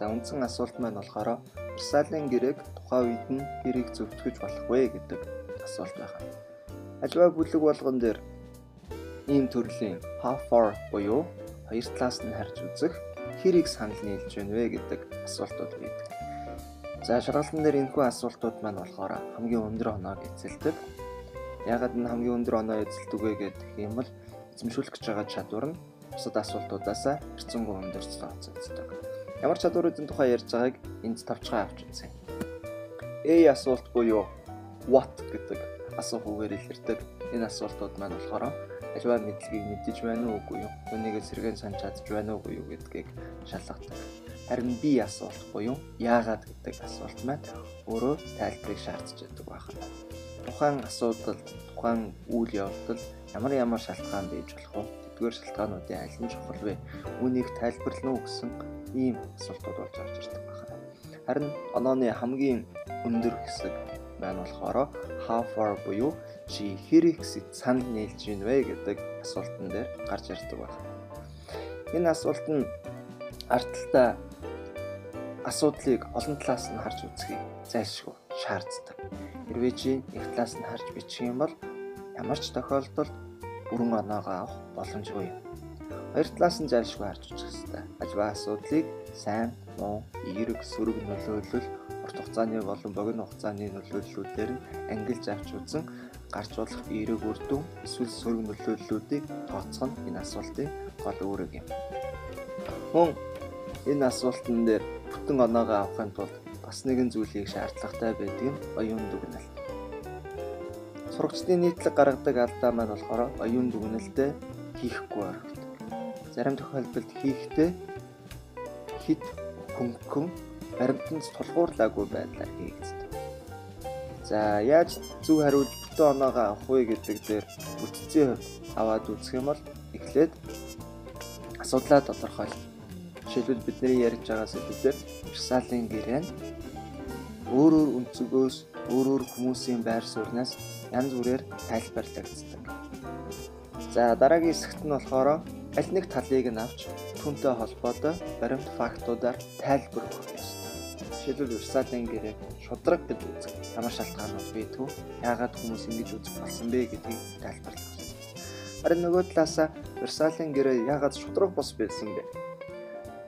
За үндсэн асуулт маань болохоор Версалийн гэрээг тухайн үед нь хэрийг зөвтгөж болох вэ гэдэг асуулт байна. Аливаа бүлэг болгон дээр ийм төрлийн how far буюу хоёр талаас нь харж үзэх хэрийг санал нийлж байна вэ гэдэг асуултууд байдаг. За шалгалтын дээр энэхүү асуултууд маань болохоор хамгийн өндөр оноог эзэлдэг. Ягаад энэ хамгийн өндөр оноо эзэлдэг вэ гэдэг юм бол эзэмшүүлэх гэж байгаа чадвар нь бусад асуултуудаас хэрцэнгуй өндөрч тооцогддог. Ямар чадваруудын тухай ярьж байгааг энд тавчгаа авч үзье. A асуулт буюу what гэдэг асуухуугаар илэрдэг. Энэ асуултууд маань болохоор аливаа мэдлэгийг мэдэж байна уу үгүй юу? Түүнийг сэргэн санаж чадж байна уу үгүй юу гэдгийг шалгадаг. Харин би асуулт буюу яагаад гэдэг асуулт маань өөрөө тайлбарыг шаардж байдаг байна. Тухайн асуудал, тухайн үйл явдал ямар ямар шалтгаан байж болох вэ? Тэдгээр шалтгаануудын аль нь чухал вэ? Үүнийг тайлбарлана уу гэсэн ийм асуултууд болж орж ирдэг байна. Харин онооны хамгийн өндөр хэсэг маань болохоор how far буюу чи хэр их санд нийлж гин вэ гэдэг асуултан дээр гарч ирдэг байна. Энэ асуулт нь ардталтаа асуудлыг олон талаас нь харж үзхийг зайлшгүй шаарддаг. Хэрвээ чи нэг талаас нь харж бичих юм бол ямар ч тохиолдолд бүрэн оноогоо авах боломжгүй. Хоёр талаас нь зайлшгүй харж үзэх хэрэгтэй. Ажва асуудлыг сайн, муу, эерэг, сөрөг нөлөөлөл, урт хугацааны болон богино хугацааны нөлөөллүүдээр нь ангилж авч үзэн гарч болох эерэг үр дүн эсвэл сөрөг нөлөөллүүдийг тооцох нь энэ асуултын гол үүрэг юм. Мөн энэ асуултан дээр бүтэн оноогоо авахын тулд бас нэгэн зүйлийг шаардлагатай байдаг нь оюун дүгнэлт. Сурагчдын нийтлэг гаргадаг алдаа маань болохоор оюун дүгнэлтээ хийхгүй орхидог. Зарим тохиолдолд хийхдээ хит хөнгөн баримтанд тулгуурлаагүй байдлаар хийгддэг. За яаж зөв хариулт бүтэн оноогоо авах вэ гэдэг дээр бүтцийн аваад үзэх юм бол эхлээд асуудлаа тодорхойл. Жишээлбэл бидний ярьж байгаа сэдвээр Версалийн гэрээ өөр өөр өнцгөөс өөр өөр хүмүүсийн байр сууриас янз бүрээр тайлбарлагддаг. За дараагийн хэсэгт нь болохоор аль нэг талыг нь авч түүнтэй холбоотой баримт фактуудаар тайлбар өгөх ёстой. Жишээлбэл Версалийн гэрээ шудраг гэж үзэх ямар шалтгаанууд байдгүй яагаад хүмүүс ингэж үзэх болсон бэ гэдгийг тайлбарлах. Харин нөгөө талаасаа Версалийн гэрээ яагаад шудраг бос байсан бэ?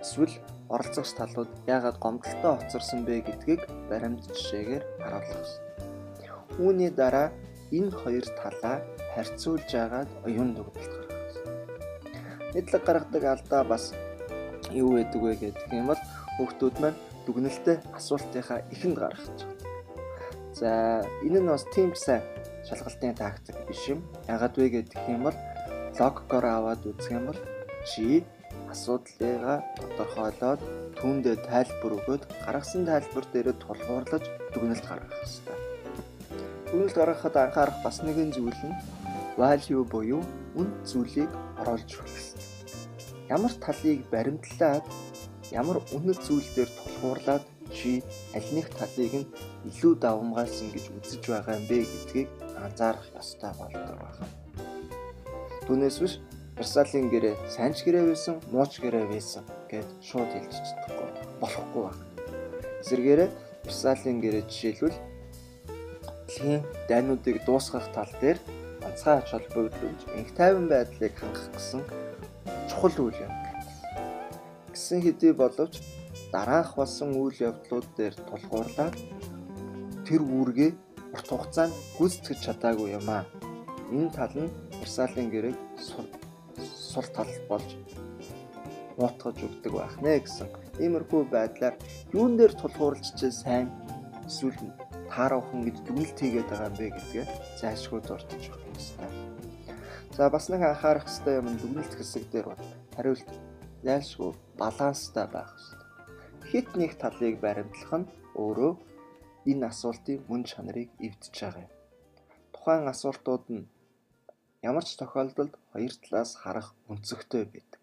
Эсвэл оролцогч талууд яагаад гомдолтой хоцорсон бэ гэдгийг баримт жишээгээр харуулах ёстой. Үүний дараа энэ хоёр талаа харьцуулж агаад оюун дүгнэлт ёстой. Мэдлэг гаргадаг алдаа бас юу байдаг вэ гэдэг юм бол хүүхдүүд маань дүгнэлтээ асуултынхаа ихэнд гаргах гэж байна. За энэ нь бас тийм сайн шалгалтын тактик биш юм. Ягаад вэ гэдэг юм бол логикоор аваад үзэх юм бол чи асуудлыгаа тодорхойлоод түүндээ тайлбар өгөөд гаргасан тайлбар дээрээ тулгуурлаж дүгнэлт гаргах хэрэгтэй. Дүгнэлт гаргахад анхаарах бас нэгэн зүйл нь value буюу үн зүйлийг оруулж хэрэгтэй. Ямар талыг баримтлаад ямар үнэт зүйл дээр тулгуурлаад чи аль нэг талыг нь илүү давмгаалсан гэж үзэж байгаа юм бэ гэдгийг анзаарах ёстой болдог байна. Түүнээс биш Версалийн гэрээ сайн ч гэрээ байсан, муу ч гэрээ байсан гэд шууд хэлж чадахгүй болохгүй байна. Эсвэргээрээ Версалийн гэрээ жишээлбэл дэлхийн дайнуудыг дуусгах тал дээр ганцхан ач холбогдолж инх тайван байдлыг хангах гэсэн чухал үйл юм. Гэсэн хэдий боловч дараах болсон үйл явдлууд дээр тулгуурлаад тэр үүргээ урт хугацаанд гүйцэтгэж чадаагүй юм аа. Энэ тал нь Версалийн гэрээг сул тал болж муутгаж өгдөг байх нэ гэсэн. Иймэрхүү байдлаар юун дээр тулгуурлаж чи сайн эсвэл таарахын гэж дүгнэлт хийгээд байгаа юм бэ гэдгээ зайлшгүй дурдж өгөх ёстой. За бас нэг анхаарах хэрэгтэй юм дүгнэлт хэсэг дээр бол хариулт зайлшгүй баланстай байх ёстой хит нэг талыг баримтлах нь өөрөө энэ асуултын мөн чанарыг эвдэж байгаа юм. Тухайн асуултууд нь ямар ч тохиолдолд хоёр талаас харах өнцөгтэй байдаг.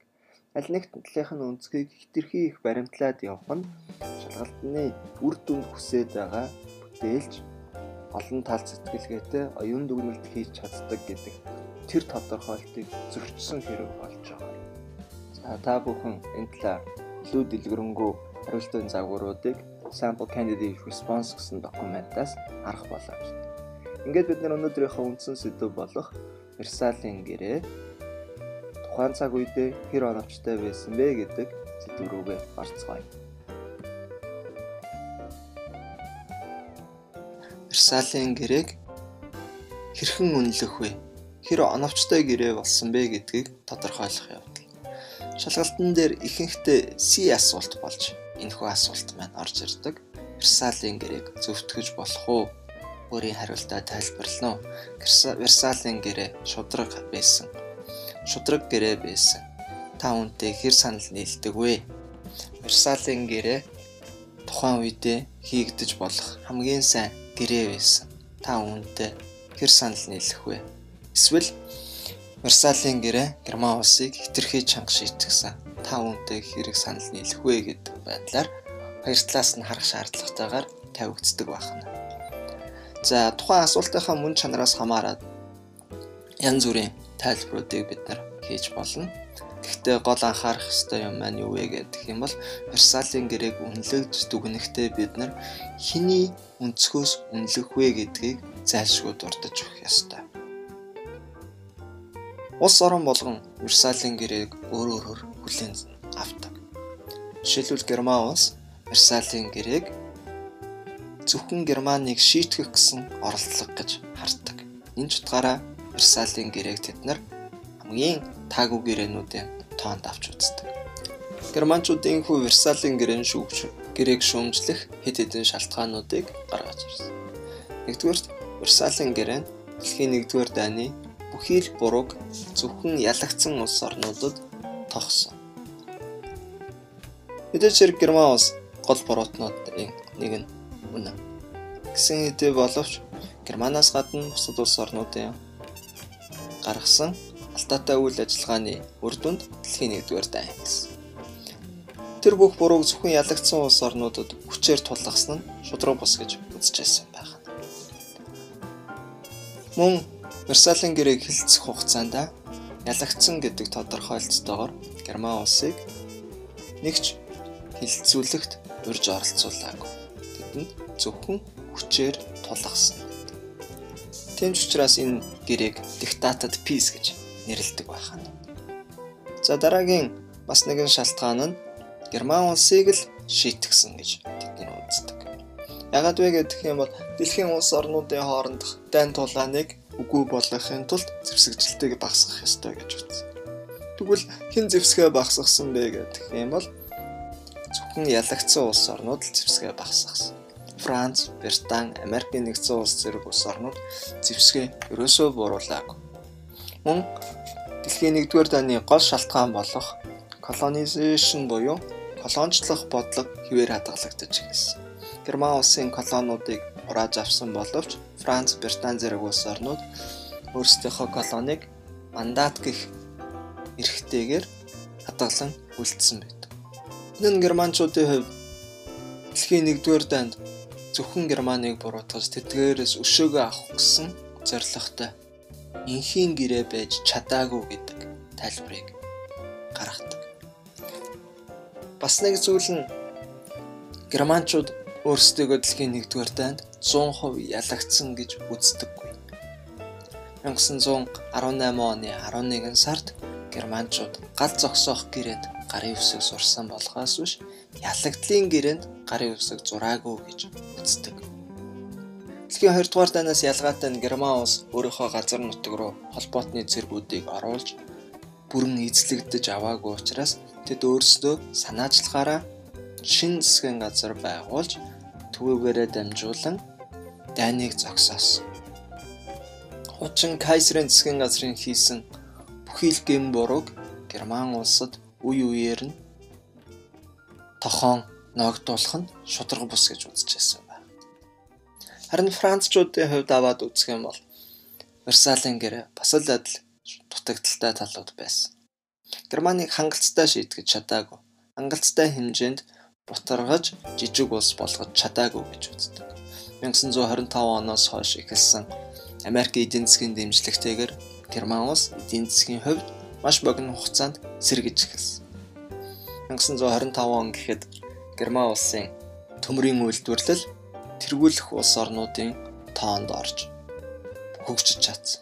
Аль нэг талынх нь өнцгийг хитрхи их баримтлаад явах нь шалгалтны үр дүнд хүсээд байгаа бүтээлч олон тал сэтгэлгээтэй оюун дүгнэлт хийж чаддаг гэдэг тэр тодорхойлтыг зөрчсөн хэрэг болж байгаа. За та бүхэн энэ талаар илүү дэлгэрэнгүй хариултын загваруудыг sample candidate response гэсэн документаас харах боломжтой. Ингээд бид нар өнөөдрийнхөө үндсэн сэдв болох Версалийн гэрээ тухайн цаг үедээ хэр оновчтой байсан бэ гэдэг сэдв рүүгээ орцгоё. Версалийн гэрээг хэрхэн үнэлэх вэ? Хэр оновчтой гэрээ болсон бэ гэдгийг тодорхойлох явдал. Шалгалтын дээр ихэнхдээ C асуулт болж энэхүү асуулт маань орж ирдэг. Версалийн гэрээг зөвтгөж болох уу? Өөрийн хариултаа тайлбарлана уу? Версалийн гэрээ шудраг байсан. шудраг гэрээ байсан. Та үүнтэй хэр санал нийлдэг вэ? Версалийн гэрээ тухайн үедээ хийгдэж болох хамгийн сайн гэрээ байсан. Та үүнтэй хэр санал нийлэх вэ? Эсвэл Версалийн гэрээ Герман улсыг хитрхий чанга шийтгсэн. Та үүнтэй хэрэг санал нийлэх вэ гэдэг байдлаар хоёр талаас нь харах шаардлагатайгаар тавигддаг байна. За тухайн асуултынхаа мөн чанараас хамаарат янз бүрийн тайлбаруудыг бид нар хийж болно. Гэхдээ гол анхаарах ёстой юм маань юу вэ гэдэг юм бол Версалийн гэрээг үнэлэгч дүгнэхдээ бид нар хэний өнцгөөс үнэлэх вэ гэдгийг зайлшгүй дурдж өгөх ёстой. Улс орон болгон Версалийн гэрээг өөр өөрөөр хүлээн авдаг. Жишээлбэл Герман улс Версалийн гэрээг зөвхөн Германыг шийтгэх гэсэн оролдлого гэж хардаг. Энэ ч утгаараа Версалийн гэрээг тэд нар хамгийн таагүй гэрээнүүдийн тоонд авч үздэг. Германчуудын хүү Версалийн гэрээн шүүгч гэрээг шүүмжлэх хэд хэдэн шалтгаануудыг гаргаж ирсэн. Нэгдүгээр Версалийн гэрээн дэлхийн 1-р дайны бүхий л бурууг зөвхөн ялагдсан улс орнуудад тогсон. Мэдээж хэрэг Герман улс гол буруутнуудын нэг нь үнэ. Гэсэн хэдий боловч Германаас гадна бусад улс орнуудын гаргасан алдаатай үйл ажиллагааны үр дүнд дэлхийн 1-р дайн гэсэн. Тэр бүх бурууг зөвхөн ялагдсан улс орнуудад хүчээр тулгасан нь шудраг бус гэж үзэжсэн байна. Мөн Версалийн гэрээг хилцэх хугацаанд ялагдсан гэдэг тодорхойлолцоогоор Герман улсыг нэгч хилцүүлэгт урьж оролцуулаагүй. Тэдэнд зөвхөн хүчээр тулгасан. Тэмч учраас энэ гэрээг диктатад peace гэж нэрлэдэг байна. За дараагийн бас нэгэн шалтгаан нь Герман улсыг л шийтгсэн гэж тэд үздэг. Ягаад вэ гэх юм бол дэлхийн улс орнуудын хоорондох дайн тулааныг үгүй болгохын тулд зэвсэгжилтэйг багасгах ёстой гэж үзсэн. Тэгвэл хэн зэвсгээ багасгасан бэ гэх юм бол зөвхөн ялагдсан улс орнууд л зэвсгээ багасгасан. Франц, Британи, Америкийн нэгдсэн улс зэрэг улс орнууд зэвсгээ ерөөсөө бууруулаагүй. Мөн дэлхийн 1-р дайны гол шалтгаан болох колонизашн буюу колончлох бодлого хിവэр хадгалагдаж эхэлсэн. Герман улсын колониудыг хурааж авсан боловч Франц, Британи зэрэг улс орнууд өөрсдийнхөө колониг мандат гэх эрхтэйгээр хадгалан үлдсэн байдаг. Энэ нь германчуудын хувьд дэлхийн 1-р дайнд зөвхөн Германыг буруутгаж тэдгээрээс өшөөгөө авах гэсэн зорилготой инхийн гэрээ байж чадаагүй гэдэг тайлбарыг гаргадаг. Бас нэг зүйл нь германчууд өөрсдөө дэлхийн 1-р дайнд 100% ялагдсан гэж үздэггүй. 1918 оны 11 сард германчууд гал зогсоох гэрээнд гарын үсэг сурсан болохоос биш ялагдлын гэрээнд гарын үсэг зураагүй гэж үздэг. Дэлхийн 2 дугаар дайнаас ялгаатай нь Герман улс өөрийнхөө газар нутаг руу холбоотны цэргүүдийг оруулж бүрэн эзлэгдэж аваагүй учраас тэд өөрсдөө санаачлагаараа шин засгийн газар байгуулж түүгээрээ дамжуулан дайныг зогсоосон. Хучин Кайсерийн засгийн газрын хийсэн бүхий л гэм бурууг Герман улсад үе үеэр нь тохон ногдуулах нь шудраг бус гэж үзчихсэн байна. Харин Францчуудын хувьд аваад үзэх юм бол Версалийн гэрээ бас л адил дутагдaltaй талууд байсан. Германыг хангалттай шийтгэж чадаагүй. Хангалттай хэмжээнд бутаргаж жижиг улс болгож чадаагүй гэж үздэг. 1925 оноос хойш эхэлсэн Америк эдийн засгийн дэмжлэгтэйгээр Герман улс эдийн засгийн хувьд маш богино хугацаанд сэргэж эхэлсэн. 1925 он гэхэд Герман улсын төмрийн үйлдвэрлэл тэргүүлэх улс орнуудын тоонд орж хөгжиж чадсан.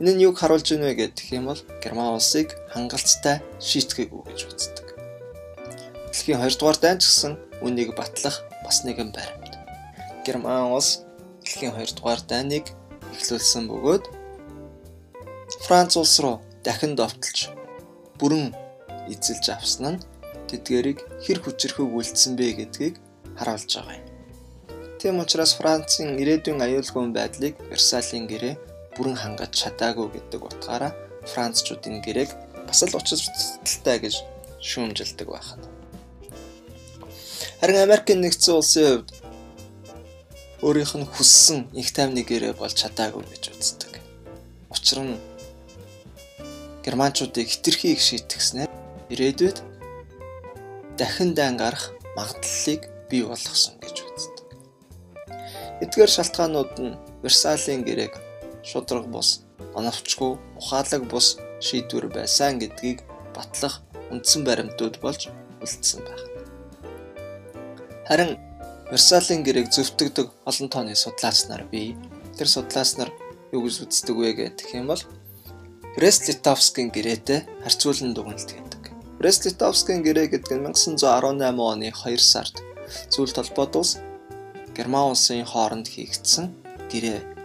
Энэ нь юг харуулж байна вэ гэх юм бол Герман улсыг хангалттай шийтгээгүй гэж үздэг. Дэлхийн 2 дугаар дайн ч гэсэн үнийг батлах бас нэгэн баримт. Герман улс дэлхийн 2 дугаар дайныг эхлүүлсэн бөгөөд Франц улс руу дахин довтолж бүрэн эзэлж авсан нь тэдгэрийг хэр хүчрхэг үлдсэн бэ гэдгийг харуулж байгаа юм. Тийм учраас Францын ирээдүйн аюулгүй байдлыг Версалийн гэрээ бүрэн хангаж чадаагүй гэдэг утгаараа Францчуудын гэрээг бас л учиртай гэж шүүмжилдэг байхад. Харин Америкийн нэгдсэн улсын хувьд өөрийнх нь хүссэн их тайвны гэрээ болж чадаагүй гэж үздэг. Учир нь германчуудыг хитрхийг шийтгснээр ирээдүйд дахин дан гарах магадлалыг бий болгосон гэж үздэг. Эдгээр шалтгаанууд нь Версалийн гэрээг шудраг бус, оновчгүй, ухаалаг бус шийдвэр байсан гэдгийг батлах үндсэн баримтууд болж үлдсэн байна. Харин Версалийн гэрээг зөвтгдөг олон тооны судлаач нар бий. Тэр судлаач нар юу гэж үздэг вэ гэх юм бол Брест-Литовскийн гэрээтэй харьцуулан дугналт гэдэг. Брест-Литовскийн гэрээ гэдэг нь 1918 оны 2 сард зүйл толгойд улс Герман улсын хооронд хийгдсэн гэрээ.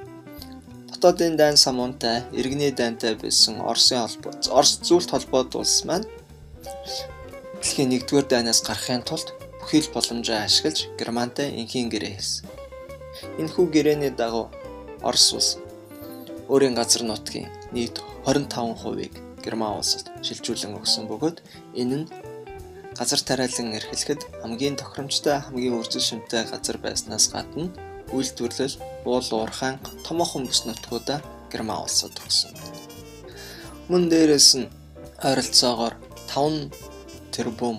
Дотоодын дайн самуунтай, иргэний дайнтай байсан Оросын холбоо, Орос зүйл толгойд улс маань дэлхийн 1-р дайнаас гарахын тулд бүхий л боломжоо ашиглаж Германтай инхийн гэрээ хийсэн. Энэхүү гэрээний дагуу Орос улс өөрийн газар нутгийн нийт 25%-ийг Герман улсад шилжүүлэн өгсөн бөгөөд энэ нь газар тариалан эрхлэхэд хамгийн тохиромжтой хамгийн үржил шимтэй газар байснаас гадна үйлдвэрлэл уул уурхайн томоохон бүс нутгуудаа Герман улсад өгсөн. Мөн дээрээс нь ойролцоогоор 5 тэрбум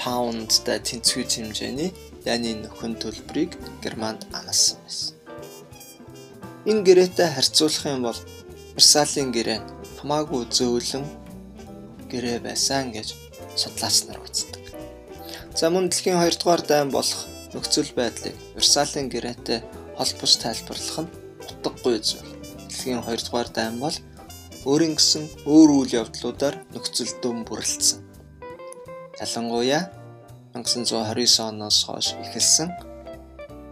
паундтай тэнцвэр хэмжээний дайны нөхөн төлбөрийг Германд амласан байсан. Энэ гэрээтэй харьцуулах юм бол Версалийн гэрээ хамаагүй зөөлөн гэрээ байсан гэж судлаач нар үздэг. За мөн дэлхийн 2 дугаар дайн болох нөхцөл байдлыг Версалийн гэрээтэй холбож тайлбарлах нь утгагүй зүйл. Дэлхийн 2 дугаар дайн бол өөрийн гэсэн өөр үйл явдлуудаар нөхцөл дүн бүрэлдсэн. Ялангуяа 1929 оноос хойш эхэлсэн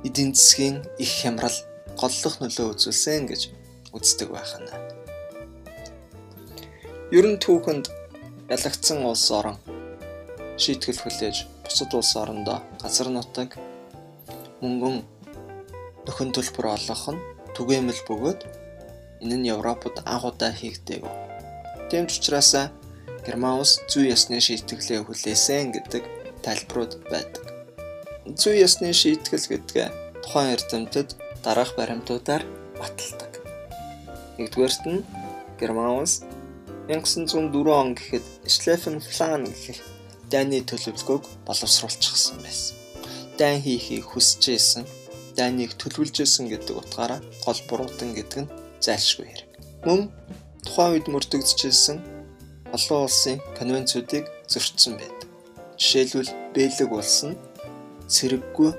эдийн засгийн их хямрал голлох нөлөө үзүүлсэн гэж үздэг байна. Ер нь түүхэнд ялагдсан улс орон шийтгэл хүлээж бусад улс орондоо газар нутаг мөнгөн нөхөн төлбөр олгох нь түгээмэл бөгөөд энэ нь Европод анх удаа хийгдээгүй. Тэмч учраас Герман улс зүй ёсны шийтгэлээ хүлээсэн гэдэг тайлбарууд байдаг. Зүй ёсны шийтгэл гэдэг тухайн эрдэмтэд дараах баримтуудаар баталдаг. Нэгдүгээрт нь Герман улс 1904 он гэхэд Schlieffen Plan гэх дайны төлөвлөгөөг боловсруулчихсан байсан. Дайн хийхийг хүсэжсэн, дайныг төлөвлөжсэн гэдэг утгаараа гол буруутан гэдэг нь зайлшгүй хэрэг. Мөн тухайн үед мөрдөгдөжсэн олон улсын конвенцүүдийг зөрчсөн байдаг. Жишээлбэл Бэлэг улс нь цэрэггүй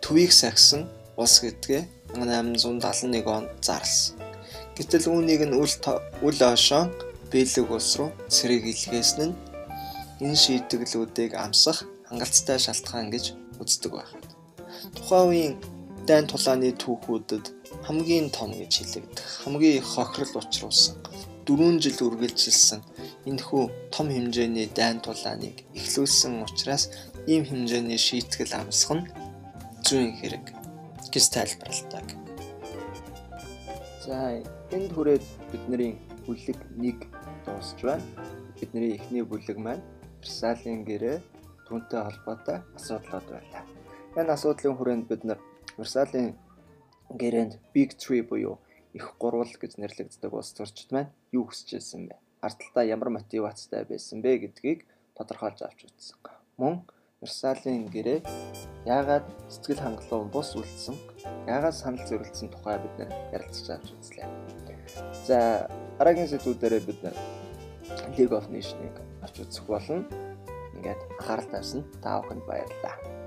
төвийг сахисан улс гэдгээ 1871 онд зарласан. Гэтэл үүнийг нь үл үл ошоо Бэлэг улс руу цэрэг илгээсэн нь энэ шийтгэлүүдийг амсах хангалттай шалтгаан гэж үздэг байна. Тухайн үеийн дайн тулааны түүхүүдэд хамгийн том гэж хэлэгдэх хамгийн хохирол учруулсан 4 жил үргэлжилсэн энэхүү том хэмжээний дайн тулааныг эхлүүлсэн учраас ийм хэмжээний шийтгэл амсах нь зүйн хэрэг гэж тайлбарладаг. За энд хүрээд бидний бүлэг 1 дуусч байна. Бидний эхний бүлэг маань Версалийн гэрээ түүнтэй холбоотой асуудлууд байлаа. Энэ асуудлын хүрээнд бид нар Версалийн гэрээнд Big 3 буюу их гурвал гэж нэрлэгддэг улс төрчид маань юу хүсэж ирсэн бэ? Ардталтаа ямар мотивацтай байсан бэ гэдгийг тодорхойлж авч үзсэн. Мөн Версалийн гэрээ яагаад сэтгэл хангалуун бус үлдсэн? Яагаад санал зөрөлдсөн тухай бид нэр ярилцж авч үзлээ. За дараагийн сэдвүүдээр бид League of Nations-ыг авч үзэх болно. Ингээд анхаарал тавьсан та бүхэнд баярлалаа.